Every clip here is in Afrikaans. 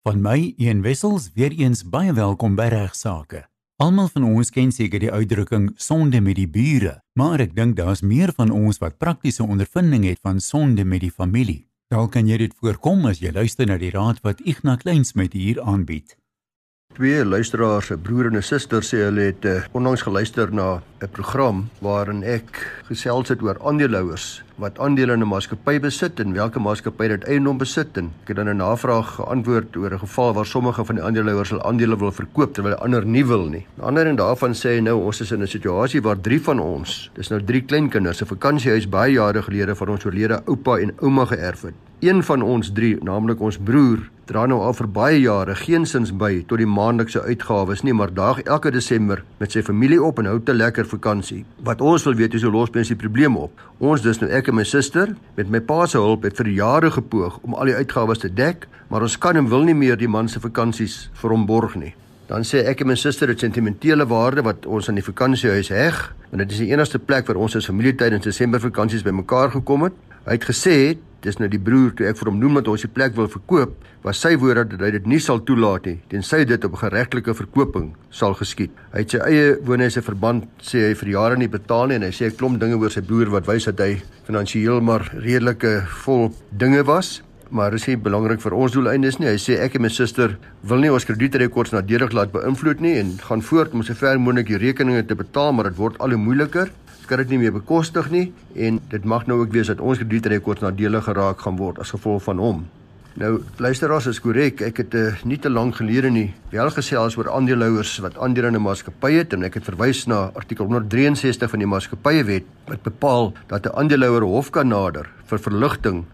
Van my, Ian Wessels, weer eens baie welkom by Regsake. Almal van ons ken seker die uitdrukking sonde met die bure, maar ek dink daar's meer van ons wat praktiese ondervinding het van sonde met die familie. Dalk kan jy dit voorkom as jy luister na die raad wat Ignas Kleins met hier aanbied. Twee luisteraars, 'n broer en 'n suster sê hulle het uh, onlangs geluister na 'n program waarin ek gesels het oor aandeelhouers wat aandele in 'n maatskappy besit en watter maatskappy dit eiendom besit en ek het dan 'n navraag geantwoord oor 'n geval waar sommige van die aandeelhouers hulle aandele wil verkoop terwyl ander nie wil nie. 'n Ander en daarvan sê nou ons is in 'n situasie waar drie van ons, dis nou drie kleinkinders, 'n vakansiehuis baie jare gelede van ons oorlede oupa en ouma geërf het. Een van ons drie, naamlik ons broer, dra nou al vir baie jare geensins by tot die maandelikse uitgawes nie, maar daag elke Desember met sy familie op en hou te lekker vakansie. Wat ons wil weet is hoe los mens die probleem op. Ons dis nou ek en my suster met my pa se hulp het vir jare gepoog om al die uitgawes te dek, maar ons kan en wil nie meer die man se vakansies vir hom borg nie. Dan sê ek en my suster het sentimentele waarde wat ons aan die vakansiehuis heg, want dit is die enigste plek waar ons as familie tydens Desember vakansies bymekaar gekom het. Hy het gesê dis nou die broer toe ek vir hom noem dat ons die plek wil verkoop, was sy woorde dat hy dit nie sal toelaat nie tensy dit op geregtelike verkoping sal geskied. Hy het sy eie woonhuise verband sê hy vir jare nie betaal nie en hy sê 'n klomp dinge oor sy broer wat wys dat hy finansiëel maar redelike vol dinge was. Maar dit is nie belangrik vir ons doeleindes nie. Hy sê ek en my suster wil nie ons kredietrekords nadelig laat beïnvloed nie en gaan voort om so ver moontlik die rekeninge te betaal, maar dit word al hoe moeiliker kan dit nie meer bekostig nie en dit mag nou ook wees dat ons kredietrekords nadelig geraak gaan word as gevolg van hom. Nou luisteraars is korrek, ek het uh, nie te lank gelede nie wel gesels oor aandeelhouers wat aandele in 'n maatskappy het en ek het verwys na artikel 163 van die maatskappywet wat bepaal dat 'n aandeelhouer hof kan nader vir verligting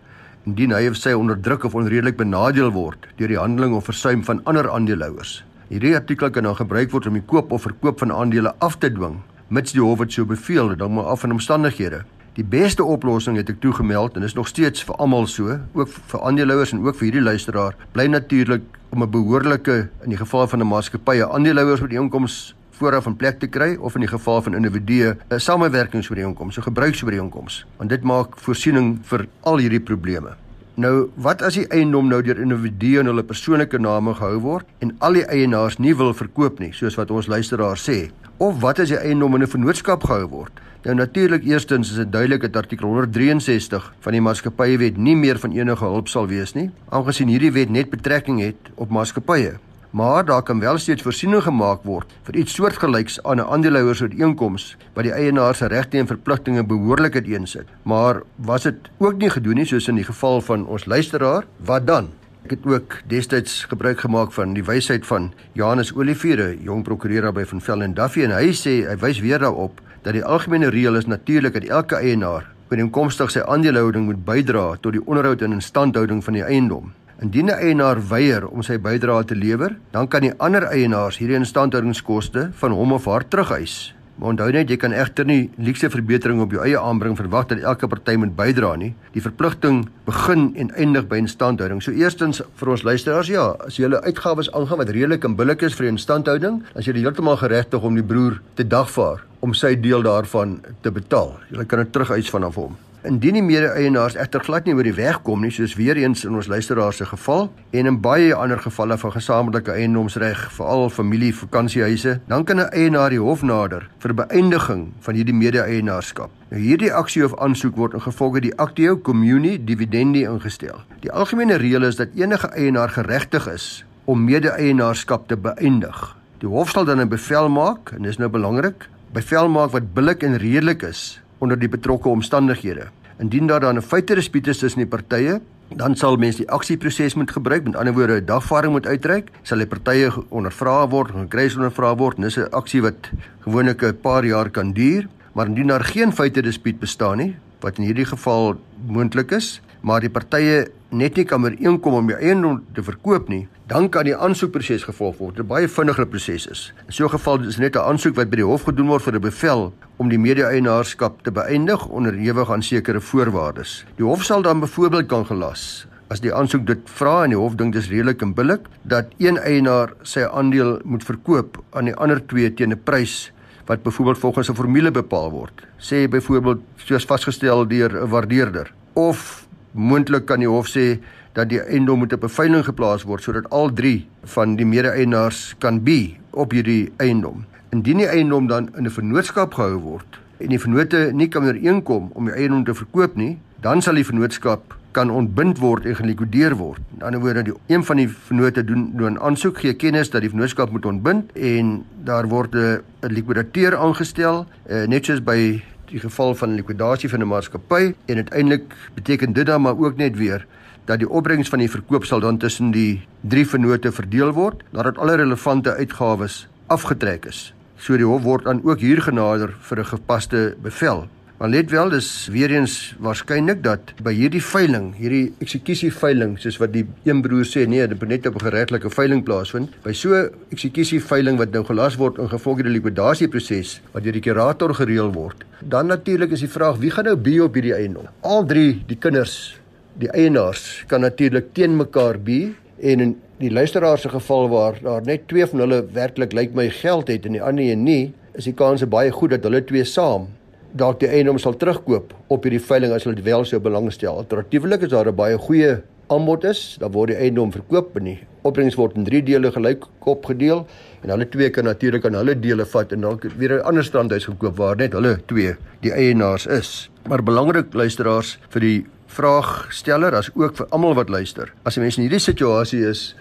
indien hy of sy onder druk of onredelik benadeel word deur die handeling of versuim van ander aandeelhouers. Hierdie artikel kan dan gebruik word om die koop of verkoop van aandele af te dwing mits die hof dit so beveel, dan maar af van omstandighede. Die beste oplossing het ek toegemeld en is nog steeds vir almal so, ook vir aandeelhouers en ook vir hierdie luisteraar, bly natuurlik om 'n behoorlike in die geval van 'n maatskappy 'n aandeelhouers met inkomste vooraf 'n plek te kry of in die geval van individue 'n samewerkingsooreenkoms, so gebruiksooreenkoms, want dit maak voorsiening vir al hierdie probleme. Nou, wat as die eiendom nou deur individue in hulle persoonlike name gehou word en al die eienaars nie wil verkoop nie, soos wat ons luisteraar sê? Of wat as die eiendom in 'n vennootskap gehou word? Nou natuurlik eerstens is dit duidelik dat artikel 163 van die maatskappywet nie meer van enige hulp sal wees nie, aangesien hierdie wet net betrekking het op maatskappye. Maar daar kan wel steeds voorsiening gemaak word vir iets soortgelyks aan 'n aandeelhouersooreenkoms wat die eienaar se regte en verpligtinge behoorlik uiteensit. Maar was dit ook nie gedoen nie soos in die geval van ons luisteraar? Wat dan? Ek het ook destyds gebruik gemaak van die wysheid van Johannes Olivier, jong prokureur by van Vel en Duffy en hy sê hy wys weer daarop dat die algemene reël is natuurlik dat elke eienaar ooreenkomstig sy aandelehouding moet bydra tot die onderhoud en instandhouding van die eiendom. Indien 'n eienaar weier om sy bydrae te lewer, dan kan die ander eienaars hierdie instandhoudingskoste van hom of haar terugeis. Maar onthou net jy kan egter nie luukse verbetering op jou eie aanbring verwag dat elke party moet bydra nie. Die verpligting begin en eindig by instandhouding. So eerstens vir ons luisteraars, ja, as jy hulle uitgawes aangaan wat redelik en billik is vir instandhouding, as jy heeltemal geregtig om die broer te dagvaar om sy deel daarvan te betaal. Jy kan dit terugeis vanaf hom. Indien die mede-eienaars egter glad nie oor die weg kom nie, soos weer eens in ons luisteraars se geval en in baie ander gevalle van gesamentlike eiendomsreg, veral familie vakansiehuise, dan kan 'n eienaar die hof nader vir beëindiging van hierdie mede-eienaarskap. Nou hierdie aksie of aansoek word in gevolge die Actio Communie Dividendi ingestel. Die algemene reël is dat enige eienaar geregtig is om mede-eienaarskap te beëindig. Die hof sal dan 'n bevel maak en dis nou belangrik, bevel maak wat billik en redelik is onder die betrokke omstandighede. Indien daar dan 'n feiterespuut is tussen die partye, dan sal mens die aksieproses moet gebruik, met ander woorde 'n dagvaarding moet uitreik, sal die partye ondervra word, gekry ondervra word, dis 'n aksie wat gewoonlik 'n paar jaar kan duur, maar indien daar geen feiterespuut bestaan nie, wat in hierdie geval moontlik is, maar die partye net nie kan ooreenkom om die eiendom te verkoop nie, dan kan die aansoekproses gevolg word. Dit 'n baie vinniger proses is. In so 'n geval is net 'n aansoek wat by die hof gedoen word vir 'n bevel om die mede-eienaarskap te beëindig onderhewig aan sekere voorwaardes. Die hof sal dan byvoorbeeld kan gelas as die aansoek dit vra en die hof dink dis redelik en billik dat een eienaar sy aandeel moet verkoop aan die ander twee teen 'n prys wat byvoorbeeld volgens 'n formule bepaal word. Sê byvoorbeeld soos vasgestel deur 'n waardeerder of moontlik kan die hof sê dat die eiendom moet op 'n veiling geplaas word sodat al 3 van die mede-eienaars kan be op hierdie eiendom. Indien die eiendom dan in 'n vennootskap gehou word en die vennote nie kan ooreenkom om die eiendom te verkoop nie, dan sal die vennootskap kan ontbind word en gelikwideer word. In ander woorde, die een van die vennote doen doen aansoek gee kennis dat die vennootskap moet ontbind en daar word 'n likwidateur aangestel, uh, net soos by die geval van likwidasie van 'n maatskappy en uiteindelik beteken dit dan maar ook net weer dat die opbrengs van die verkoop sal dan tussen die drie vennote verdeel word nadat alle relevante uitgawes afgetrek is. So die hof word dan ook hier genader vir 'n gepaste bevel. Maar let wel, dis weer eens waarskynlik dat by hierdie veiling, hierdie eksekusie veiling, soos wat die een broer sê, nee, dit moet net op 'n geregtelike veiling plaasvind. By so eksekusie veiling wat nou gelas word in gevolg die likwidasieproses wat deur die kurator gereël word, dan natuurlik is die vraag wie gaan nou be op hierdie eiendom? Al drie die kinders, die eienaars kan natuurlik teen mekaar be en in die luisteraar se geval waar daar net twee van hulle werklik lyk my geld het en die ander een nie, is die kans baie goed dat hulle twee saam dalk die eiendom sal terugkoop op hierdie veiling as hulle dit wel sou belangstel. Alternatiefelik is daar 'n baie goeie aanbod is, dan word die eiendom verkoop en die opbrengs word in 3 dele gelyk opgedeel en hulle twee kan natuurlik aan hulle dele vat en dalk weer 'n ander strandhuis gekoop waar net hulle twee die eienaars is. Maar belangrik luisteraars vir die vraagsteller as ook vir almal wat luister. As 'n mens in hierdie situasie is,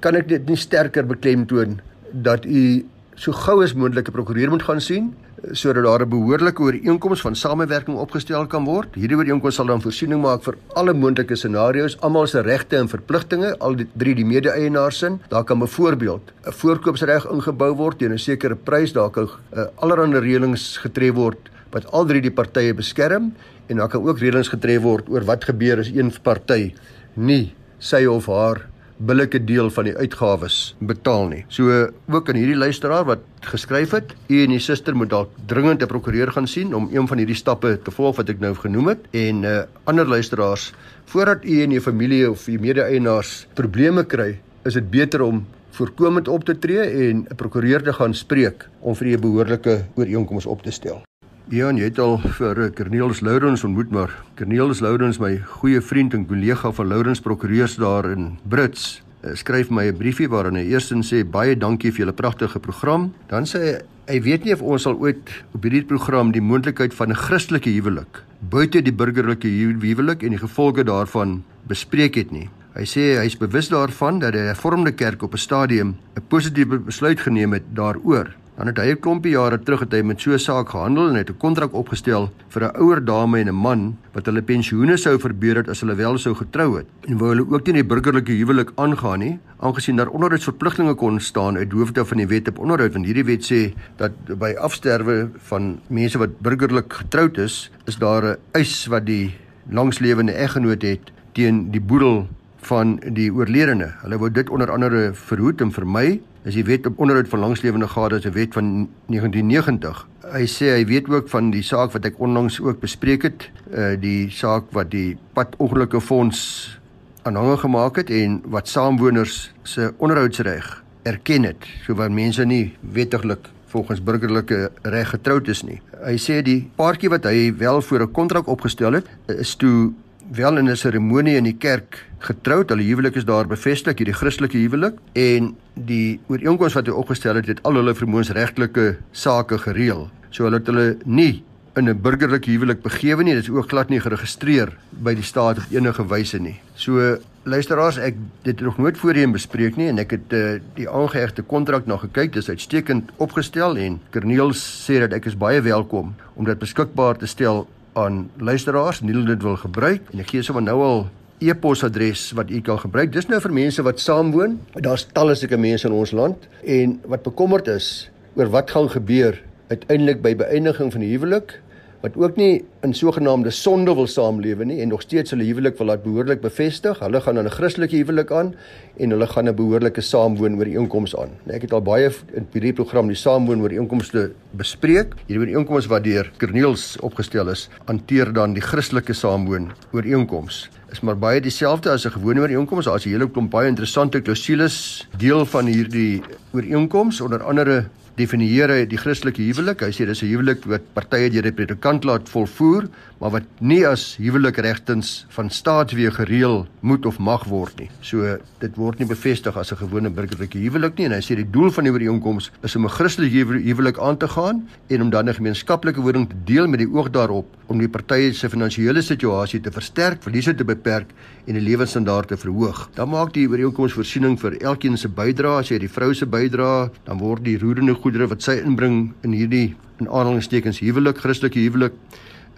kan ek dit nie sterker beklemtoon dat u so gou as moontlik 'n prokureur moet gaan sien sodat daar 'n behoorlike ooreenkoms van samewerking opgestel kan word. Hierdie ooreenkoms sal dan voorsiening maak vir alle moontlike scenario's, almal se regte en verpligtinge, al die drie die mede-eienaars sin. Daar kan byvoorbeeld 'n voorkoopsreg ingebou word teen 'n sekere prys, daar kan uh, allerlei reëlings getref word wat al drie die partye beskerm en daar kan ook reëlings getref word oor wat gebeur as een party nie sy of haar billike deel van die uitgawes betaal nie. So ook aan hierdie luisteraar wat geskryf het, u en u suster moet dalk dringend 'n prokureur gaan sien om een van hierdie stappe te volg wat ek nou genoem het en uh ander luisteraars voordat u en u familie of u mede-eienaars probleme kry, is dit beter om voorkomend op te tree en 'n prokureur te gaan spreek om vir u 'n behoorlike ooreenkoms op te stel. Ja, jy het al vir eh, Cornelis Lourens ontmoet, maar Cornelis Lourens, my goeie vriend en kollega van Lourens Prokureurs daar in Brits, eh, skryf my 'n briefie waarin hy eerstens sê baie dankie vir julle pragtige program. Dan sê hy hy weet nie of ons sal ooit op hierdie program die moontlikheid van 'n Christelike huwelik buite die burgerlike huwelik en die gevolge daarvan bespreek het nie. Hy sê hy is bewus daarvan dat die hervormde kerk op 'n stadium 'n positiewe besluit geneem het daaroor. Dan het hy 'n klompie jare terug het hy met so 'n saak gehandel en het 'n kontrak opgestel vir 'n ouer dame en 'n man wat hulle pensioene sou verbeur het as hulle wel sou getrou het. En wou hulle ook nie die burgerlike huwelik aangaan nie, aangesien daar onderhoudsverpligtinge kon staan uit hoofde van die wet op onderhoud want hierdie wet sê dat by afsterwe van mense wat burgerlik getroud is, is daar 'n eis wat die langslewende eggenoot het teen die boedel van die oorledene. Hulle wou dit onder andere verhoed en vermy is die wet op onderhoud van langslewende gade se wet van 1990. Hy sê hy weet ook van die saak wat ek onlangs ook bespreek het, uh die saak wat die padongelukke fonds aanhangig gemaak het en wat saamwoners se onderhoudsreg erken het, sowaar mense nie wettiglik volgens burgerlike reg getroud is nie. Hy sê die paartjie wat hy wel voor 'n kontrak opgestel het, is toe wel in 'n seremonie in die kerk getroud. Hulle huwelik is daar bevestig, hierdie Christelike huwelik en die ooreenkoms wat hy opgestel het, het al hulle vermoënsregtelike sake gereël. So hulle het hulle nie in 'n burgerlike huwelik begewe nie. Dit is ook glad nie geregistreer by die staat op enige wyse nie. So luisteraars, ek dit nog nooit voorheen bespreek nie en ek het uh, die aangehegte kontrak na gekyk. Dit is uitstekend opgestel en Corneels sê dat ek is baie welkom om dit beskikbaar te stel aan luisteraars en hulle dit wil gebruik en ek gee sommer nou al e-posadres wat u kan gebruik. Dis nou vir mense wat saamwoon. Daar's talle sulke mense in ons land en wat bekommerd is oor wat gaan gebeur uiteindelik by beëindiging van die huwelik wat ook nie in sogenaamde sonde wil saamlewe nie en nog steeds hulle huwelik wil laat behoorlik bevestig. Hulle gaan aan 'n Christelike huwelik aan en hulle gaan 'n behoorlike saamwoon oor die inkomste aan. Nou, ek het al baie in hierdie program die saamwoon oor die inkomste bespreek. Hierdie oor die inkomste wat deur Corneels opgestel is, hanteer dan die Christelike saamwoon oor inkomste is maar baie dieselfde as 'n gewone ooreenkoms. Daar's 'n hele klomp baie interessante klousules deel van hierdie ooreenkoms, onder andere definieer hy die Christelike huwelik. Hy sê dis 'n huwelik wat partye deur die predikant laat volvoer, maar wat nie as huwelik regtens van staatsweë gereël moet of mag word nie. So dit word nie bevestig as 'n gewone burgerlike huwelik nie en hy sê die doel van die ooreenkoms is om 'n Christelike huwelik aan te gaan en om dan 'n gemeenskaplike woning te deel met die oog daarop om die partye se finansiële situasie te versterk, verliese te beperk en die lewensstandaard te verhoog. Dan maak die ooreenkoms voorsiening vir elkeen se bydrae, as jy die vrou se bydrae, dan word die roerende goedere wat sy inbring in hierdie in aanhalingstekens huwelik, Christelike huwelik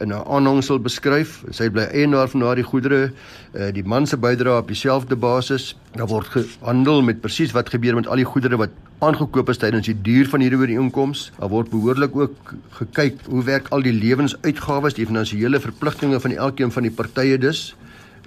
in 'n aanhangsel beskryf. Sy bly eienaar van daardie goedere. Uh, die man se bydrae op dieselfde basis. Daar word gehandel met presies wat gebeur met al die goedere wat aangekoop is tydens die duur van hierdie ooreenkoms. Daar word behoorlik ook gekyk hoe werk al die lewensuitgawes, die finansiële verpligtinge van elkeen van die partye dus.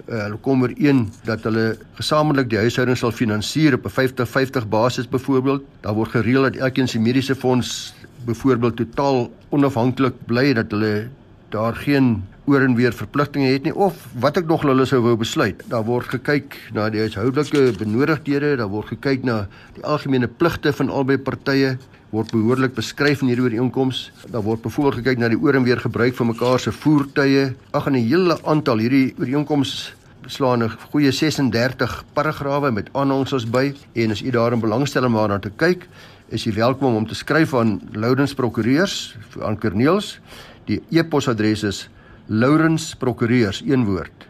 Uh, hulle kom ooreen dat hulle gesamentlik die huishouding sal finansier op 'n 50-50 basis byvoorbeeld. Daar word gereël dat elkeen se mediese fonds byvoorbeeld totaal onafhanklik bly dat hulle daar geen oor en weer verpligtinge het nie of wat ek nog hulle sou wou besluit. Daar word gekyk na die huishoudelike benodigdhede, daar word gekyk na die algemene pligte van albei partye word behoorlik beskryf in hierdie ooreenkoms. Daar word byvoorbeeld gekyk na die oor en weer gebruik van mekaar se voertuie. Ag en 'n hele aantal hierdie ooreenkoms beslaan 'n goeie 36 paragrawe met aanhangsels by en as u daarin belangstel om daarna te kyk, is u welkom om te skryf aan Loudens Prokureurs aan Corneels Die e-posadres is Lawrence Prokureurs een woord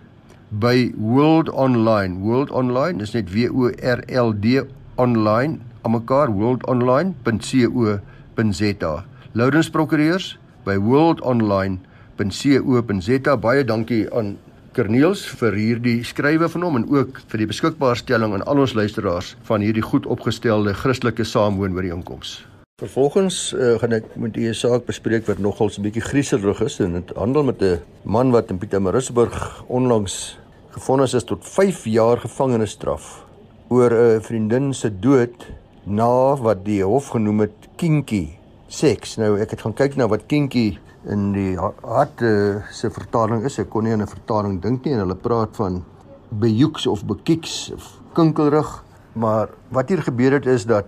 by World Online. World Online is net W O R L D online almekaar worldonline.co.za. Lawrence Prokureurs by worldonline.co.za. Baie dankie aan Corneels vir hierdie skrywe van hom en ook vir die beskikbaarstelling aan al ons luisteraars van hierdie goed opgestelde Christelike saamwoonooreenkomste. Vervolgens uh, gaan ek met u 'n saak bespreek wat nogal 'n bietjie grieselig is en dit handel met 'n man wat in Pietermaritzburg onlangs gefonnis is tot 5 jaar gevangenisstraf oor 'n vriendin se dood na wat die hof genoem het kinky seks. Nou ek het gaan kyk na wat kinky in die hart uh, se vertaling is. Ek kon nie aan 'n vertaling dink nie en hulle praat van bejoeks of bekieks of kinkelrig. Maar wat hier gebeur het is dat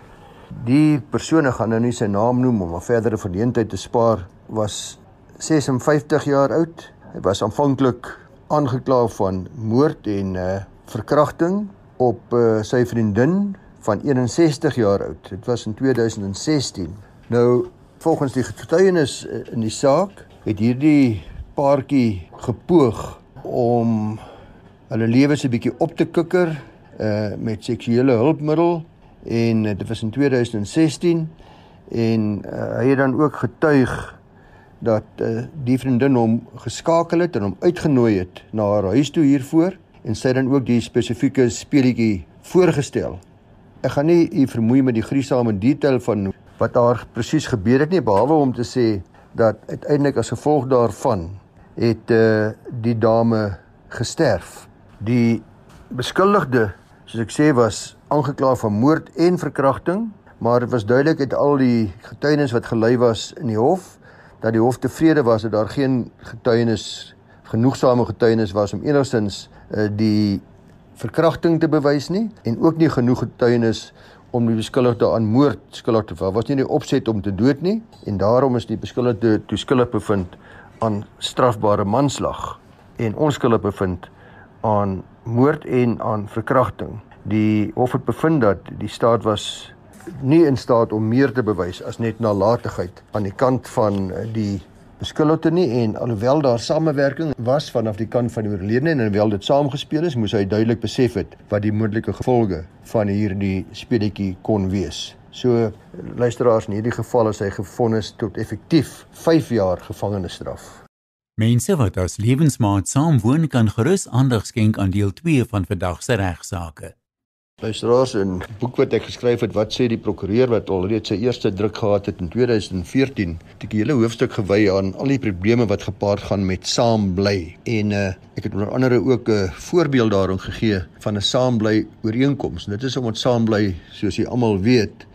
Die persone gaan nou nie sy naam noem om 'n verdere verleentheid te spaar was 56 jaar oud. Hy was aanvanklik aangekla van moord en uh verkrachting op uh, sy vriendin van 61 jaar oud. Dit was in 2016. Nou volgens die getuienis uh, in die saak het hierdie paartjie gepoog om hulle lewens 'n bietjie op te kikker uh met seksuele hulpmiddel en uh, dit was in 2016 en uh, hy het dan ook getuig dat uh, die vriendin hom geskakel het en hom uitgenooi het na haar huis toe hiervoor en sy dan ook die spesifieke speletjie voorgestel. Ek gaan nie u vermoei met die gruisame detail van wat daar presies gebeur het nie behalwe om te sê dat uiteindelik as gevolg daarvan het uh, die dame gesterf. Die beskuldigde, soos ek sê, was aangekla van moord en verkrachting, maar dit was duidelik uit al die getuienis wat gelei was in die hof dat die hof tevrede was dat daar geen getuienis genoegsame getuienis was om enigstens uh, die verkrachting te bewys nie en ook nie genoeg getuienis om die beskuldigde aan moord skuldig te bevind. Was nie die opset om te dood nie en daarom is die beskuldigde toeskuldig bevind aan strafbare manslag en onskuldig bevind aan moord en aan verkrachting. Die hof het bevind dat die staat was nie in staat om meer te bewys as net nalatigheid aan die kant van eh, die beskuldigde nie en alhoewel daar samewerking was vanaf die kant van die oorledene en alhoewel dit saamgespeel is, moes hy duidelik besef het wat die moontlike gevolge van hierdie speletjie kon wees. So luisteraars in hierdie geval is hy gefonnis tot effektief 5 jaar gevangenisstraf. Mense wat as lewensmaat saamwoon kan gerus aandag skenk aan deel 2 van vandag se regsaake. Luisteraars, in boek wat ek geskryf het, wat sê die prokureur wat alreeds sy eerste druk gehad het in 2014, het ek 'n hele hoofstuk gewy aan al die probleme wat gepaard gaan met saam bly. En uh, ek het onder andere ook 'n uh, voorbeeld daarin gegee van 'n saam bly ooreenkoms. Dit is omdat saam bly, soos jy almal weet,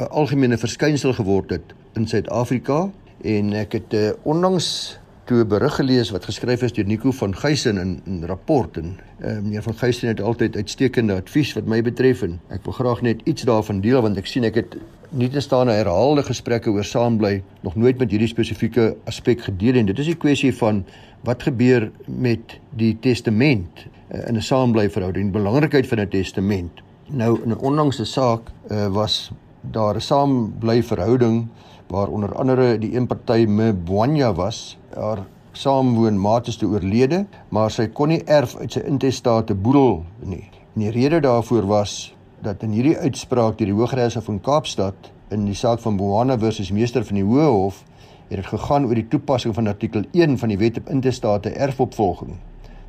'n algemene verskynsel geword het in Suid-Afrika en ek het uh, onlangs toe 'n berig gelees wat geskryf is deur Nico van Geysen in 'n rapport en uh, meneer van Geysen het altyd uitstekende advies wat my betref en ek wil graag net iets daarvan deel want ek sien ek het nie te staan herhaalde gesprekke oor saambly nog nooit met hierdie spesifieke aspek gedeel en dit is die kwessie van wat gebeur met die testament uh, in 'n saambly verhouding, die belangrikheid van 'n testament. Nou in 'n onlangse saak uh, was daar 'n saambly verhouding waar onder andere die een party Mbwanya was, haar saamwoonmaat is te oorlede, maar sy kon nie erf uit sy intestate boedel nie. En die rede daarvoor was dat in hierdie uitspraak deur die Hooggeregshof in Kaapstad in die saak van Boana versus Meester van die Hoë Hof het dit gegaan oor die toepassing van artikel 1 van die Wet op Intestate Erfopvolging.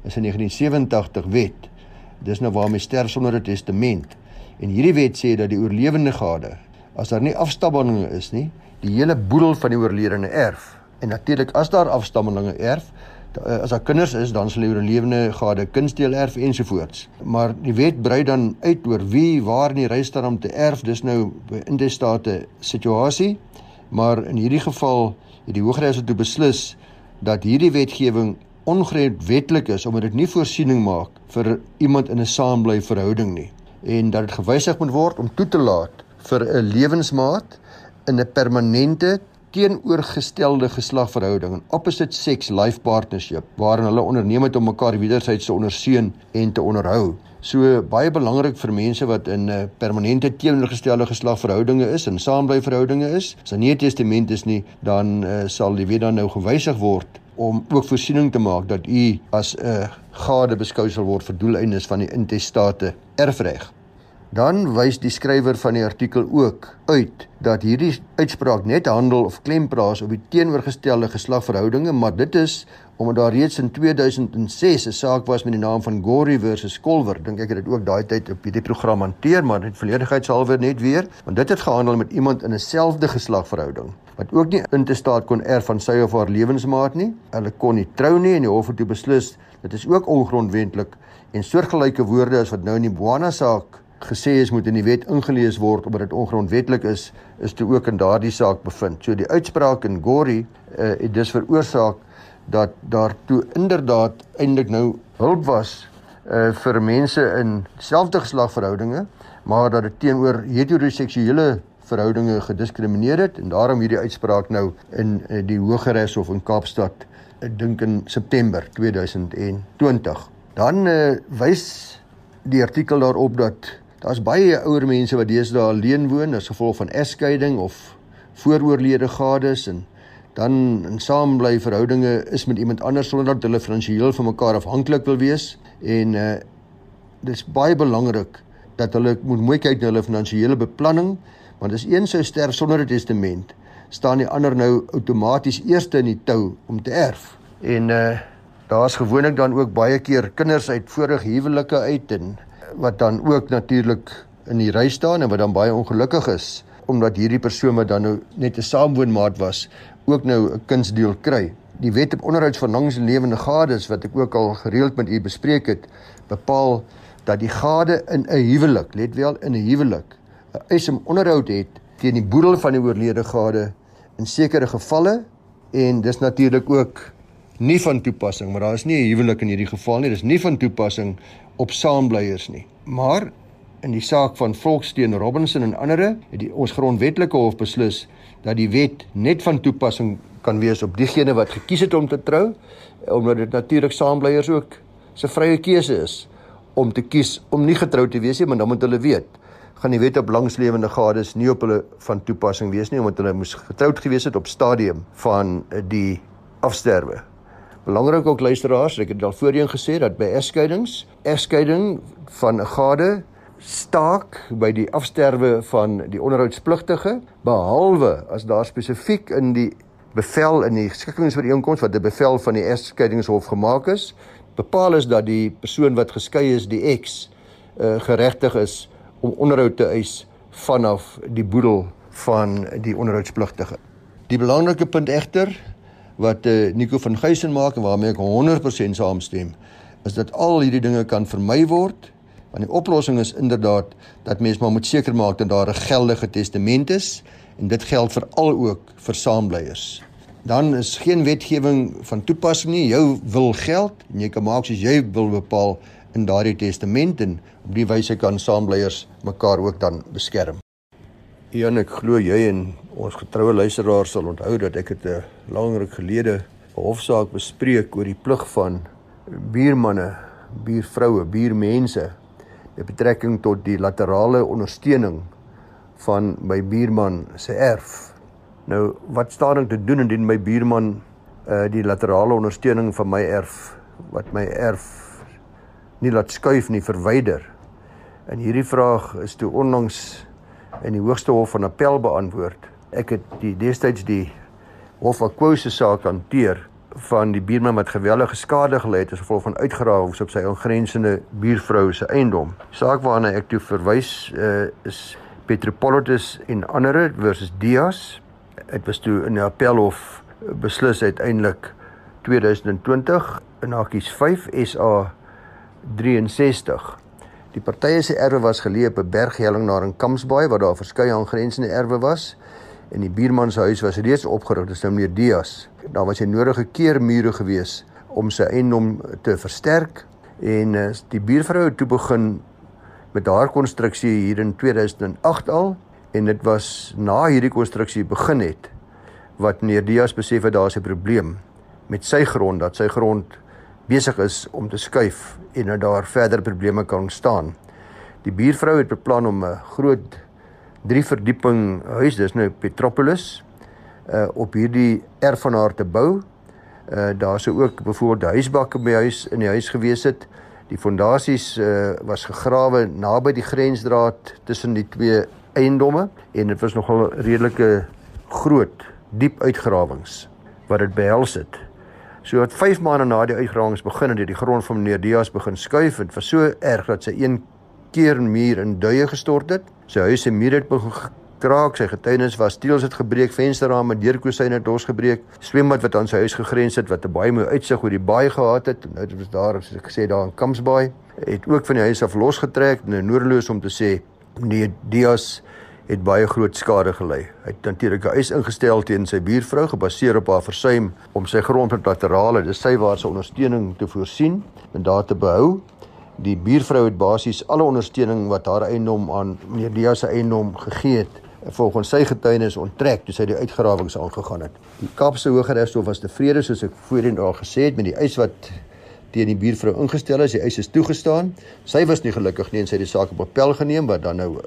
Dis 'n 1987 wet. Dis nou waarmee sterf sonder 'n testament. En hierdie wet sê dat die oorlewende gade, as daar nie afstammelinge is nie, die hele boedel van die oorledene erf. En natuurlik as daar afstammelinge erf, Eh, as daar kinders is, dan sal die oorlewende gade kunstdeel erf ensovoorts. Maar die wet brei dan uit oor wie waar in die register om te erf. Dis nou in die state situasie. Maar in hierdie geval het die Hooggeregshof toe beslis dat hierdie wetgewing ongrondwetlik is omdat dit nie voorsiening maak vir iemand in 'n saambly verhouding nie en dat dit gewysig moet word om toe te laat vir 'n lewensmaat in 'n permanente teenoorgestelde geslagverhouding, 'n opposite sex life partnership waarin hulle onderneem het om mekaar wederzijds te ondersteun en te onderhou. So baie belangrik vir mense wat in 'n uh, permanente teenoorgestelde geslagverhoudinge is en saamblyverhoudinge is. As daar nie 'n testament is nie, dan uh, sal die wet dan nou gewysig word om ook voorsiening te maak dat u as 'n uh, gade beskou sal word vir doeleindes van die intestate erfreg. Dan wys die skrywer van die artikel ook uit dat hierdie uitspraak net handel of klem plaas op die teenoorgestelde geslagverhoudinge, maar dit is omdat daar reeds in 2006 'n saak was met die naam van Gori versus Kolwer. Dink ek het dit ook daai tyd op hierdie program hanteer, maar net verleedigheidshalwe net weer, want dit het gehandel met iemand in 'n selfde geslagverhouding wat ook nie in te staat kon erf van sy of haar lewensmaat nie. Hulle kon nie trou nie en die hof het toe beslis dit is ook ongrondwetlik en soortgelyke woorde as wat nou in die Boana saak gesê is moet in die wet ingelees word omdat dit ongrondwetlik is, is toe ook in daardie saak bevind. So die uitspraak in Gori uh, het dus veroorsaak dat daar toe inderdaad eintlik nou hulp was uh, vir mense in selfde geslagverhoudinge, maar dat dit teenoor heteroseksuele verhoudinge gediskrimineer het en daarom hierdie uitspraak nou in uh, die Hooggeregshof in Kaapstad ek dink in September 2020. Dan uh, wys die artikel daarop dat Daar's baie ouer mense wat deesdae alleen woon as gevolg van egskeiding of vooroorlede gades en dan in saambly verhoudinge is met iemand anders sonder dat hulle finansiëel van mekaar afhanklik wil wees. En uh dis baie belangrik dat hulle moet mooi kyk na hulle finansiële beplanning want as een sou sterf sonder 'n testament staan die ander nou outomaties eerste in die tou om te erf. En uh daar's gewoonlik dan ook baie keer kinders uit vorige huwelike uit en wat dan ook natuurlik in die ry staan en wat dan baie ongelukkig is omdat hierdie persoon wat dan nou net 'n saamwoonmaat was ook nou 'n kunsdeel kry. Die wet op onderhoudsverlangs en lewende gades wat ek ook al gereeld met u bespreek het, bepaal dat die gade in 'n huwelik, let wel in 'n huwelik, 'n eis om onderhoud het teen die boedel van die oorlede gade in sekere gevalle en dis natuurlik ook nie van toepassing, maar daar is nie 'n huwelik in hierdie geval nie. Dis nie van toepassing op saambleiers nie. Maar in die saak van Volksteen Robinson en ander het die ons grondwetlike hof beslis dat die wet net van toepassing kan wees op diegene wat gekies het om te trou omdat dit natuurlik saambleiers ook se vrye keuse is om te kies om nie getroud te wees nie, maar dan moet hulle weet gaan die wet op langslewende gades nie op hulle van toepassing wees nie omdat hulle moes getroud gewees het op stadium van die afsterwe. Belangrik ook luisteraars, ek het al voorheen gesê dat by egskeidings, egskeiding van 'n gade staak by die afsterwe van die onderhoudspligtige behalwe as daar spesifiek in die bevel in die skikkingsvereenkoms wat 'n bevel van die egskeidingshof gemaak is, bepaal is dat die persoon wat geskei is, die eks, uh, geregtig is om onderhoud te eis vanaf die boedel van die onderhoudspligtige. Die belangrike punt egter wat eh uh, Nico van Geysen maak en waarmee ek 100% saamstem, is dat al hierdie dinge kan vermy word. Want die oplossing is inderdaad dat mens maar moet seker maak dat daar 'n geldige testament is en dit geld vir al ook vir saambleiers. Dan is geen wetgewing van toepassing nie. Jou wil geld en jy kan maak soos jy wil bepaal in daardie testament en op die wyse kan saambleiers mekaar ook dan beskerm. Jan, ek glo jy en ons getroue luisteraars sal onthou dat ek dit 'n lang ruk gelede 'n hofsaak bespreek oor die plig van buurmanne, buurvroue, buurmense met betrekking tot die laterale ondersteuning van my buurman se erf. Nou, wat staan ek te doen indien my buurman uh die laterale ondersteuning van my erf wat my erf nie laat skuif nie verwyder? En hierdie vraag is toe onlangs in die Hoogste Hof van Appel beantwoord. Ek het die destyds die Hof van Kwose saak hanteer van die buurman wat geweldige skade gelei het as gevolg van uitgrawings op sy aangrensende buurvrou se eiendom. Saak waarna ek toe verwys uh, is Petropolitus en ander versus Dias. Dit was toe in die Appelhof beslis uiteindelik 2020 in hakies 5 SA 63 Die partye se erwe was geleë op 'n berghelling na in Kamsbaai waar daar verskeie aangrensende erwe was en die buurman se huis was reeds opgerig dis nou meneer Dias. Daar was 'n nodige keermure gewees om sy eiendom te versterk en uh, die buurvrou het toe begin met haar konstruksie hier in 2008 al en dit was na hierdie konstruksie begin het wat meneer Dias besef het daar's 'n probleem met sy grond dat sy grond besig is om te skuif en dat daar verder probleme kan ontstaan. Die buurvrou het beplan om 'n groot drie verdieping huis, dis nou Petropolis, uh op hierdie erf van haar te bou. Uh daar sou ook byvoorbeeld huisbakke by huis in die huis gewees het. Die fondasies uh was gegrawe naby die grensdraad tussen die twee eiendomme en dit was nogal redelike groot, diep uitgrawings wat dit behels het. So wat 5 maande na die uitgrawings begin het, het die grond van meneer Dias begin skuif en was so erg dat sy een keer muur in duie gestort het. Sy huis se muur het begin kraak, sy getuienis was steels het gebreek, vensterrame, deurkosyne het losgebreek, swembad wat aan sy huis gegrens het wat 'n baie mooi uitsig oor die baai gehad het. Nou dit was daar, soos ek gesê daar in Kamsbaai, het ook van die huis af losgetrek, nou noordeloos om te sê meneer Dias het baie groot skade gelei. Hy het natuurlik 'n eis ingestel teen sy buurvrou gebaseer op haar versuim om sy grond met laterale, dis sy waar se ondersteuning te voorsien en daar te behou. Die buurvrou het basies alle ondersteuning wat haar eiendom aan meneer Dia se eiendom gegee het volgens sy getuienis onttrek toe sy die uitgrawings aangegaan het. Die Kaapse Hooggeregshof was tevrede soos ek voorheen al gesê het met die eis wat teen die buurvrou ingestel is. Die eis is toegestaan. Sy was nie gelukkig nie en sy het die saak op appel geneem wat dan nou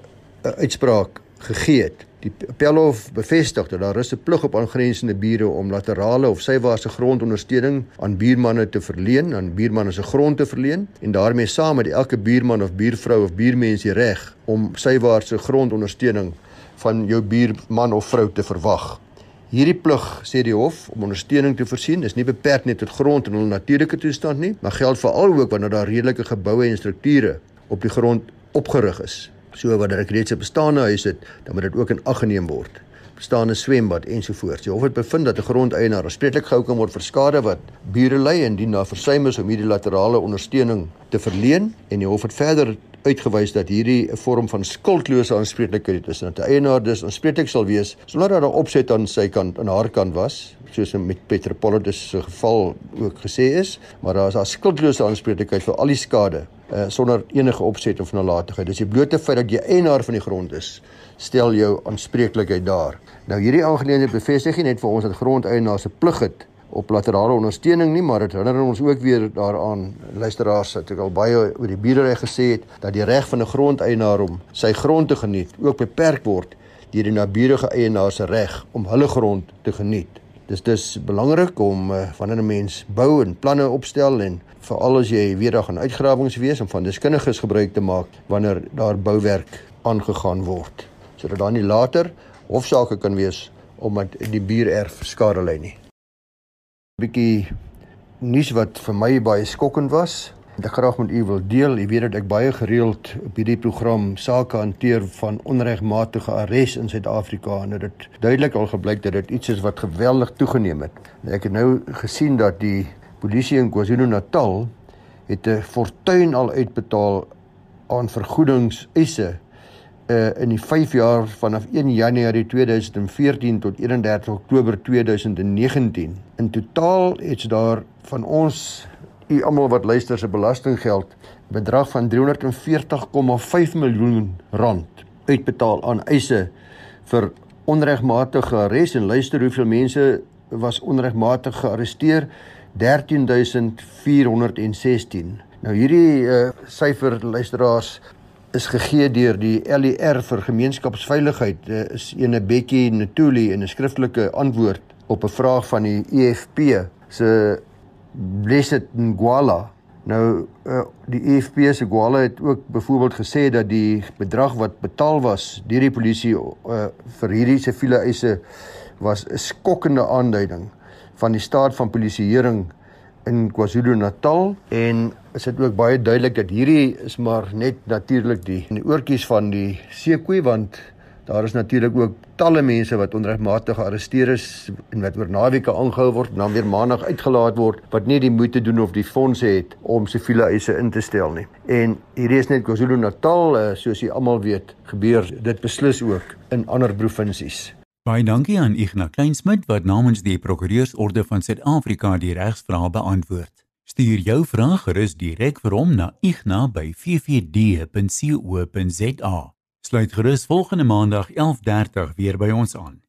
'n uitspraak gegee het. Die Appelhof bevestig dat daar is 'n plig op aangrensende bure om laterale of sywaarse grondondersteuning aan buurmanne te verleen, aan buurmanne se grond te verleen en daarmee saam met elke buurman of buurvrou of buurmens die reg om sywaarse grondondersteuning van jou buurman of vrou te verwag. Hierdie plig sê die hof om ondersteuning te voorsien is nie beperk net tot grond in hul natuurlike toestand nie, maar geld veral ook wanneer daar redelike geboue en strukture op die grond opgerig is so wat dit reeds 'n bestaande huis het, dan moet dit ook in ag geneem word. Bestaande swembad ensovoorts. Die hof het bevind dat 'n grondeienaar aanspreeklik gehou kan word vir skade wat bure ly indien daar versuim is om hierdie laterale ondersteuning te verleen en die hof het verder uitgewys dat hierdie 'n vorm van skuldlose aanspreeklikheid is en dat die eienaar dus aanspreeklik sal wees sonder dat daar opset aan sy kant aan haar kant was soos met Petropolitus se geval ook gesê is maar daar is 'n skuldlose aanspreeklikheid vir al die skade uh, sonder enige opset of nalatigheid. Dis die blote feit dat jy eienaar van die grond is, stel jou aanspreeklikheid daar. Nou hierdie aangeleentheid bevestig nie net vir ons dat grondeienaars se plig het op laterale ondersteuning nie, maar dit herinner ons ook weer daaraan luisteraars het ook al baie oor die buurreg gesê het dat die reg van 'n grondeienaar om sy grond te geniet ook beperk word deur die naburige eienaar se reg om hulle grond te geniet. Dis dus belangrik om uh, wanneer 'n mens bou en planne opstel en veral as jy weer daar gaan uitgrawings wees om van deskundiges gebruik te maak wanneer daar bouwerk aangegaan word sodat daar nie later hofsaake kan wees omdat die buurerf skade ly nie. 'n Bietjie nuus wat vir my baie skokkend was wat ek graag met u wil deel. U weet dat ek baie gereeld op hierdie program sake hanteer van onregmatige arrest in Suid-Afrika en dit duidelik al gebleik dat dit iets is wat geweldig toegeneem het. Ek het nou gesien dat die polisie in KwaZulu-Natal het 'n fortuin al uitbetaal aan vergoedingseise uh in die 5 jaar vanaf 1 Januarie 2014 tot 31 Oktober 2019. In totaal het daar van ons u almal wat luister se belastinggeld bedrag van 340,5 miljoen rand uitbetaal aan eise vir onregmatige arrest en luister hoeveel mense was onregmatig gearresteer? 13416. Nou hierdie uh, syfer luisteraars is gegee deur die LER vir gemeenskapsveiligheid. Uh, is ene Bekkie Ntuli in 'n skriftelike antwoord op 'n vraag van die EFP se Blessed Ngwala. Nou uh, die EFP se Ngwala het ook byvoorbeeld gesê dat die bedrag wat betaal was deur die polisie uh, vir hierdie siviele eise was 'n skokkende aanduiding van die staat van polisieering in KwaZulu-Natal en is dit ook baie duidelik dat hierdie is maar net natuurlik die in die oortjies van die seekoei want Daar is natuurlik ook talle mense wat onregmatig gearresteer is en wat oor naweke aangehou word en dan weer maandag uitgelaat word wat nie die moeite doen of die fondse het om siviele eise in te stel nie. En hierdie is net KwaZulu-Natal, eh, soos jy almal weet, gebeur dit beslis ook in ander provinsies. Baie dankie aan Ignas Kleinsmid wat namens die Prokureursorde van Suid-Afrika die regsvrae beantwoord. Stuur jou vraag gerus direk vir hom na igna@ffd.co.za. Sluit gerus volgende maandag 11:30 weer by ons aan.